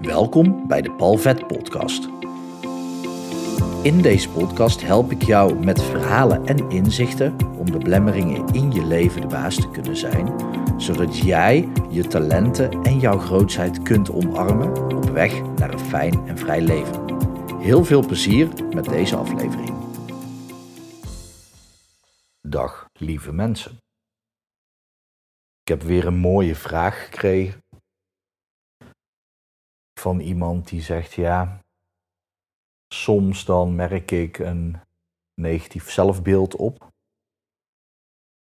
Welkom bij de Palvet Podcast. In deze podcast help ik jou met verhalen en inzichten om de belemmeringen in je leven de baas te kunnen zijn, zodat jij je talenten en jouw grootheid kunt omarmen op weg naar een fijn en vrij leven. Heel veel plezier met deze aflevering. Dag lieve mensen. Ik heb weer een mooie vraag gekregen van iemand die zegt ja, soms dan merk ik een negatief zelfbeeld op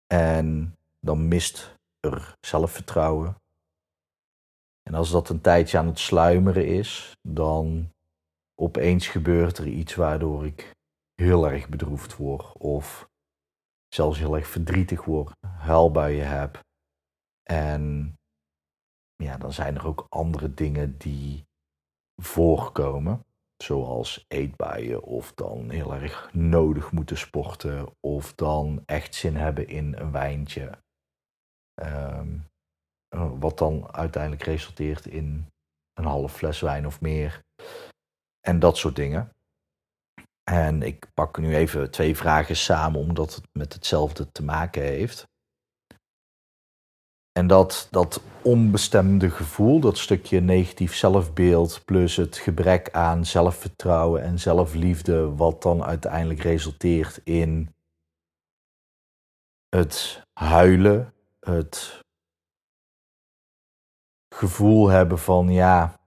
en dan mist er zelfvertrouwen. En als dat een tijdje aan het sluimeren is, dan opeens gebeurt er iets waardoor ik heel erg bedroefd word of zelfs heel erg verdrietig word, huilbuien heb. En ja, dan zijn er ook andere dingen die voorkomen. Zoals eetbuien of dan heel erg nodig moeten sporten of dan echt zin hebben in een wijntje. Um, wat dan uiteindelijk resulteert in een half fles wijn of meer. En dat soort dingen. En ik pak nu even twee vragen samen omdat het met hetzelfde te maken heeft. En dat, dat onbestemde gevoel, dat stukje negatief zelfbeeld, plus het gebrek aan zelfvertrouwen en zelfliefde, wat dan uiteindelijk resulteert in het huilen, het gevoel hebben van ja,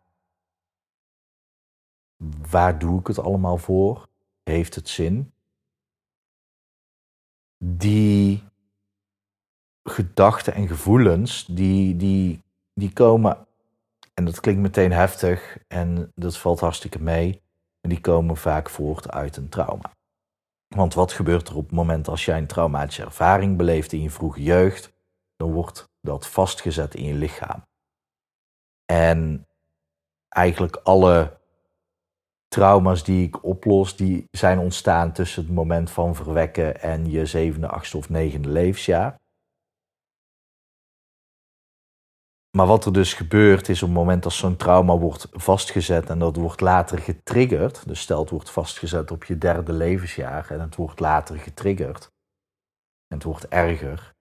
waar doe ik het allemaal voor? Heeft het zin? Die gedachten en gevoelens, die, die, die komen, en dat klinkt meteen heftig en dat valt hartstikke mee, maar die komen vaak voort uit een trauma. Want wat gebeurt er op het moment als jij een traumatische ervaring beleeft in je vroege jeugd? Dan wordt dat vastgezet in je lichaam. En eigenlijk alle trauma's die ik oplos, die zijn ontstaan tussen het moment van verwekken en je zevende, achtste of negende levensjaar. Maar wat er dus gebeurt is op het moment dat zo'n trauma wordt vastgezet en dat wordt later getriggerd, dus stel het wordt vastgezet op je derde levensjaar en het wordt later getriggerd en het wordt erger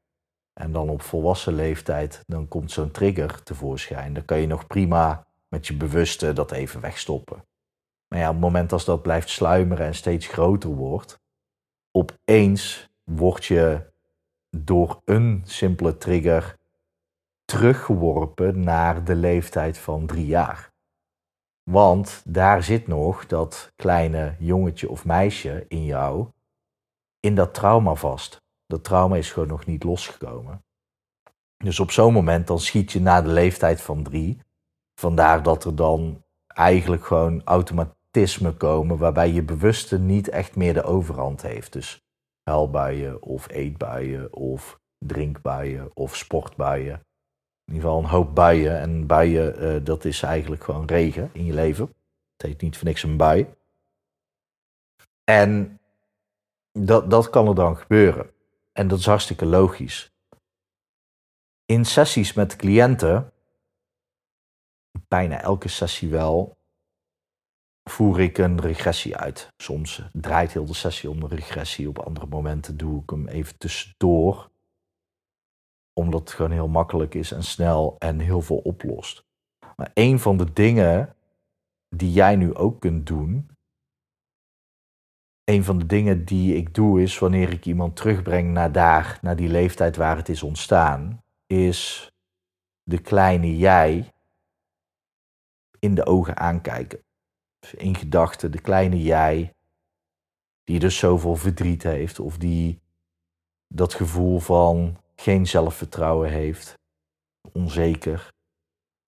en dan op volwassen leeftijd dan komt zo'n trigger tevoorschijn, dan kan je nog prima met je bewuste dat even wegstoppen. Maar ja, op het moment als dat blijft sluimeren en steeds groter wordt, opeens word je door een simpele trigger teruggeworpen naar de leeftijd van drie jaar. Want daar zit nog dat kleine jongetje of meisje in jou in dat trauma vast. Dat trauma is gewoon nog niet losgekomen. Dus op zo'n moment dan schiet je na de leeftijd van drie. Vandaar dat er dan eigenlijk gewoon automatisme komen waarbij je bewuste niet echt meer de overhand heeft. Dus huilbuien of eetbuien of drinkbuien of sportbuien in ieder geval een hoop buien. En buien, uh, dat is eigenlijk gewoon regen in je leven. Het heet niet voor niks een bui. En dat, dat kan er dan gebeuren. En dat is hartstikke logisch. In sessies met cliënten, bijna elke sessie wel, voer ik een regressie uit. Soms draait heel de sessie om de regressie. Op andere momenten doe ik hem even tussendoor omdat het gewoon heel makkelijk is en snel en heel veel oplost. Maar een van de dingen die jij nu ook kunt doen. Een van de dingen die ik doe is wanneer ik iemand terugbreng naar daar, naar die leeftijd waar het is ontstaan, is de kleine jij in de ogen aankijken. In gedachten, de kleine jij, die dus zoveel verdriet heeft of die dat gevoel van geen zelfvertrouwen heeft, onzeker,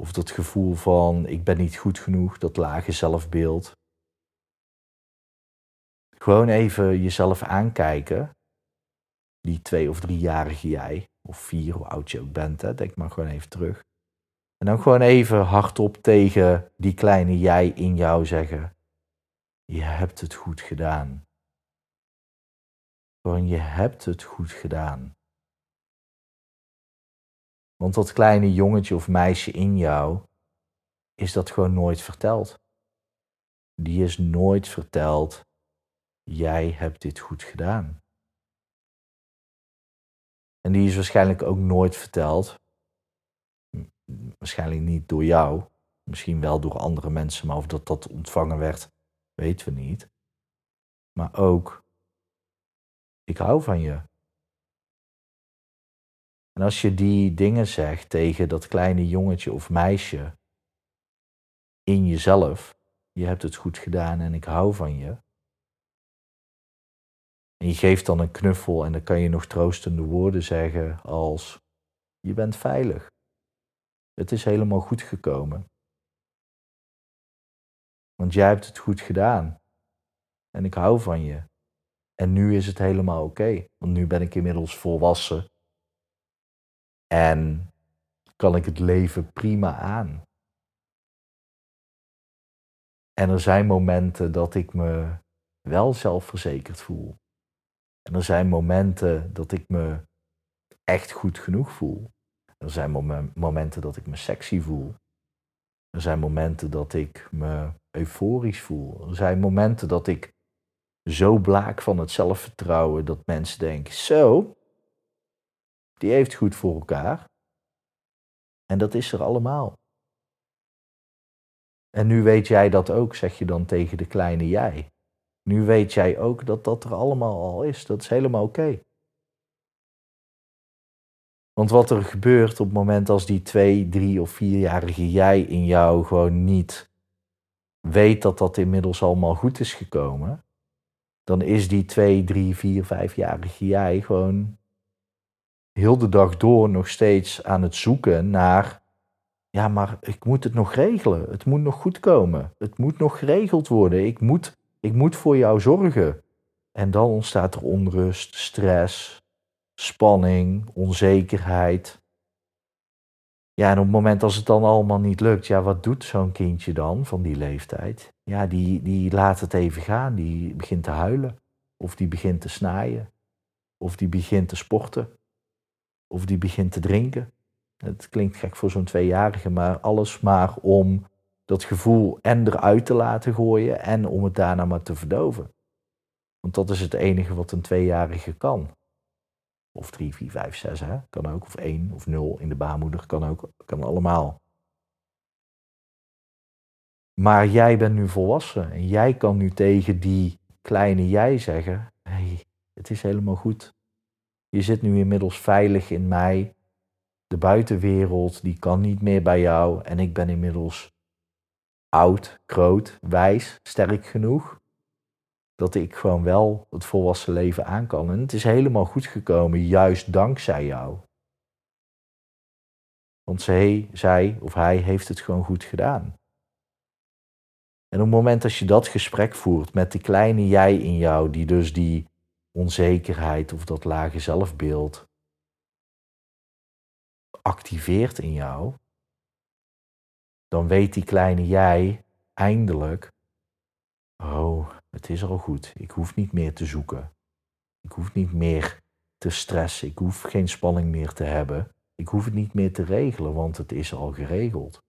of dat gevoel van ik ben niet goed genoeg, dat lage zelfbeeld. Gewoon even jezelf aankijken, die twee of driejarige jij, of vier, hoe oud je ook bent, hè, denk maar gewoon even terug. En dan gewoon even hardop tegen die kleine jij in jou zeggen: Je hebt het goed gedaan. Gewoon, je hebt het goed gedaan. Want dat kleine jongetje of meisje in jou, is dat gewoon nooit verteld. Die is nooit verteld, jij hebt dit goed gedaan. En die is waarschijnlijk ook nooit verteld, waarschijnlijk niet door jou, misschien wel door andere mensen, maar of dat dat ontvangen werd, weten we niet. Maar ook, ik hou van je. En als je die dingen zegt tegen dat kleine jongetje of meisje in jezelf, je hebt het goed gedaan en ik hou van je. En je geeft dan een knuffel en dan kan je nog troostende woorden zeggen als je bent veilig. Het is helemaal goed gekomen. Want jij hebt het goed gedaan. En ik hou van je. En nu is het helemaal oké. want nu ben ik inmiddels volwassen. En kan ik het leven prima aan. En er zijn momenten dat ik me wel zelfverzekerd voel. En er zijn momenten dat ik me echt goed genoeg voel. Er zijn momenten dat ik me sexy voel. Er zijn momenten dat ik me euforisch voel. Er zijn momenten dat ik zo blaak van het zelfvertrouwen dat mensen denken: zo, die heeft goed voor elkaar. En dat is er allemaal. En nu weet jij dat ook, zeg je dan tegen de kleine jij. Nu weet jij ook dat dat er allemaal al is. Dat is helemaal oké. Want wat er gebeurt op het moment als die twee, drie of vierjarige jij in jou gewoon niet weet dat dat inmiddels allemaal goed is gekomen, dan is die twee, drie, vier, vijfjarige jij gewoon heel de dag door nog steeds aan het zoeken naar, ja, maar ik moet het nog regelen. Het moet nog goed komen. Het moet nog geregeld worden. Ik moet, ik moet voor jou zorgen. En dan ontstaat er onrust, stress, spanning, onzekerheid. Ja, en op het moment als het dan allemaal niet lukt, ja, wat doet zo'n kindje dan van die leeftijd? Ja, die, die laat het even gaan, die begint te huilen. Of die begint te snijden. Of die begint te sporten. Of die begint te drinken. Het klinkt gek voor zo'n tweejarige, maar alles maar om dat gevoel en eruit te laten gooien en om het daarna maar te verdoven. Want dat is het enige wat een tweejarige kan. Of drie, vier, vijf, zes, hè? kan ook. Of één of nul in de baarmoeder, kan ook. Kan allemaal. Maar jij bent nu volwassen en jij kan nu tegen die kleine jij zeggen: hey, het is helemaal goed. Je zit nu inmiddels veilig in mij. De buitenwereld die kan niet meer bij jou en ik ben inmiddels oud, groot, wijs, sterk genoeg dat ik gewoon wel het volwassen leven aan kan. En het is helemaal goed gekomen, juist dankzij jou. Want zij, zij of hij heeft het gewoon goed gedaan. En op het moment dat je dat gesprek voert met de kleine jij in jou, die dus die onzekerheid of dat lage zelfbeeld activeert in jou, dan weet die kleine jij eindelijk, oh, het is al goed. Ik hoef niet meer te zoeken. Ik hoef niet meer te stressen. Ik hoef geen spanning meer te hebben. Ik hoef het niet meer te regelen, want het is al geregeld.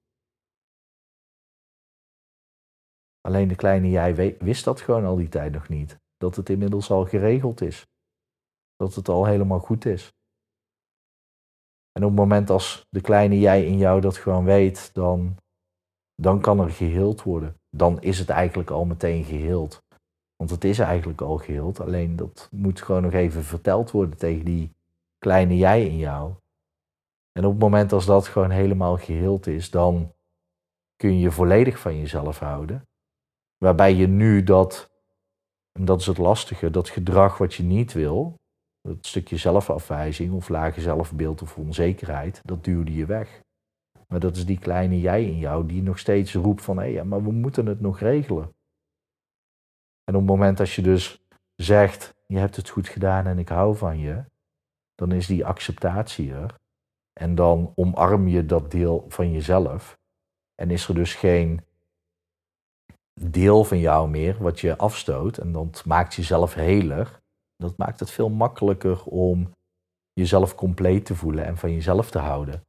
Alleen de kleine jij wist dat gewoon al die tijd nog niet. Dat het inmiddels al geregeld is. Dat het al helemaal goed is. En op het moment als de kleine jij in jou dat gewoon weet, dan, dan kan er geheeld worden. Dan is het eigenlijk al meteen geheeld. Want het is eigenlijk al geheeld, alleen dat moet gewoon nog even verteld worden tegen die kleine jij in jou. En op het moment als dat gewoon helemaal geheeld is, dan kun je je volledig van jezelf houden. Waarbij je nu dat, en dat is het lastige, dat gedrag wat je niet wil, dat stukje zelfafwijzing of lage zelfbeeld of onzekerheid, dat duwde je weg. Maar dat is die kleine jij in jou die nog steeds roept van hé, maar we moeten het nog regelen. En op het moment dat je dus zegt, je hebt het goed gedaan en ik hou van je, dan is die acceptatie er. En dan omarm je dat deel van jezelf. En is er dus geen deel van jou meer wat je afstoot. En dat maakt jezelf heler. Dat maakt het veel makkelijker om jezelf compleet te voelen en van jezelf te houden.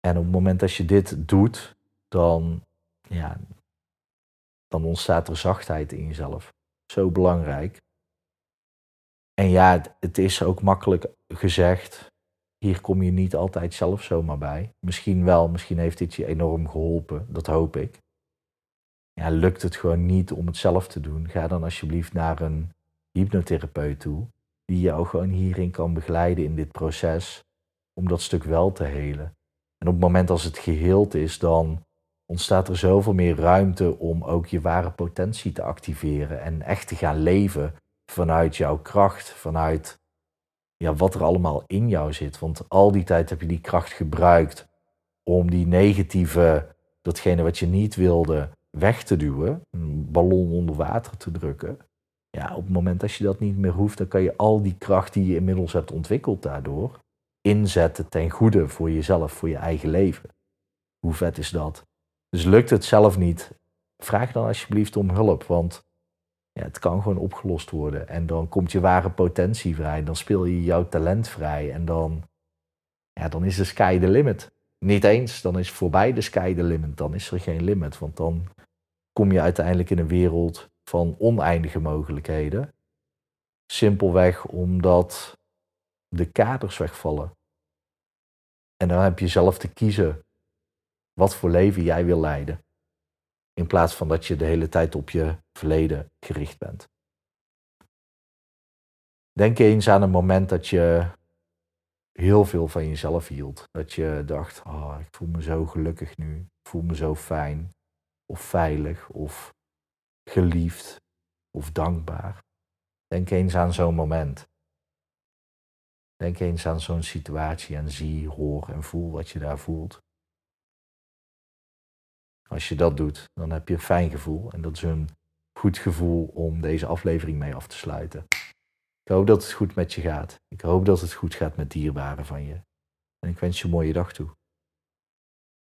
En op het moment dat je dit doet, dan, ja, dan ontstaat er zachtheid in jezelf. Zo belangrijk. En ja, het, is ook makkelijk gezegd. Hier kom je niet altijd zelf zomaar bij. Misschien wel, misschien heeft dit je enorm geholpen. Dat hoop ik. Ja, lukt het gewoon niet om het zelf te doen? Ga dan alsjeblieft naar een hypnotherapeut toe. Die jou gewoon hierin kan begeleiden in dit proces. Om dat stuk wel te helen. En op het moment als het geheeld is, dan ontstaat er zoveel meer ruimte om ook je ware potentie te activeren en echt te gaan leven vanuit jouw kracht, vanuit ja, wat er allemaal in jou zit. Want al die tijd heb je die kracht gebruikt om die negatieve, datgene wat je niet wilde, weg te duwen, een ballon onder water te drukken. Ja, op het moment dat je dat niet meer hoeft, dan kan je al die kracht die je inmiddels hebt ontwikkeld daardoor inzetten ten goede voor jezelf, voor je eigen leven. Hoe vet is dat? Dus lukt het zelf niet, vraag dan alsjeblieft om hulp, want ja, het kan gewoon opgelost worden. En dan komt je ware potentie vrij, dan speel je jouw talent vrij en dan, ja, dan is de sky the limit. Niet eens, dan is voorbij de sky the limit, dan is er geen limit, want dan kom je uiteindelijk in een wereld van oneindige mogelijkheden. Simpelweg omdat de kaders wegvallen. En dan heb je zelf te kiezen wat voor leven jij wil leiden. In plaats van dat je de hele tijd op je verleden gericht bent. Denk eens aan een moment dat je heel veel van jezelf hield. Dat je dacht, oh, ik voel me zo gelukkig nu. Ik voel me zo fijn. Of veilig. Of geliefd. Of dankbaar. Denk eens aan zo'n moment. Denk eens aan zo'n situatie en zie, hoor en voel wat je daar voelt. Als je dat doet, dan heb je een fijn gevoel. En dat is een goed gevoel om deze aflevering mee af te sluiten. Ik hoop dat het goed met je gaat. Ik hoop dat het goed gaat met dierbaren van je. En ik wens je een mooie dag toe.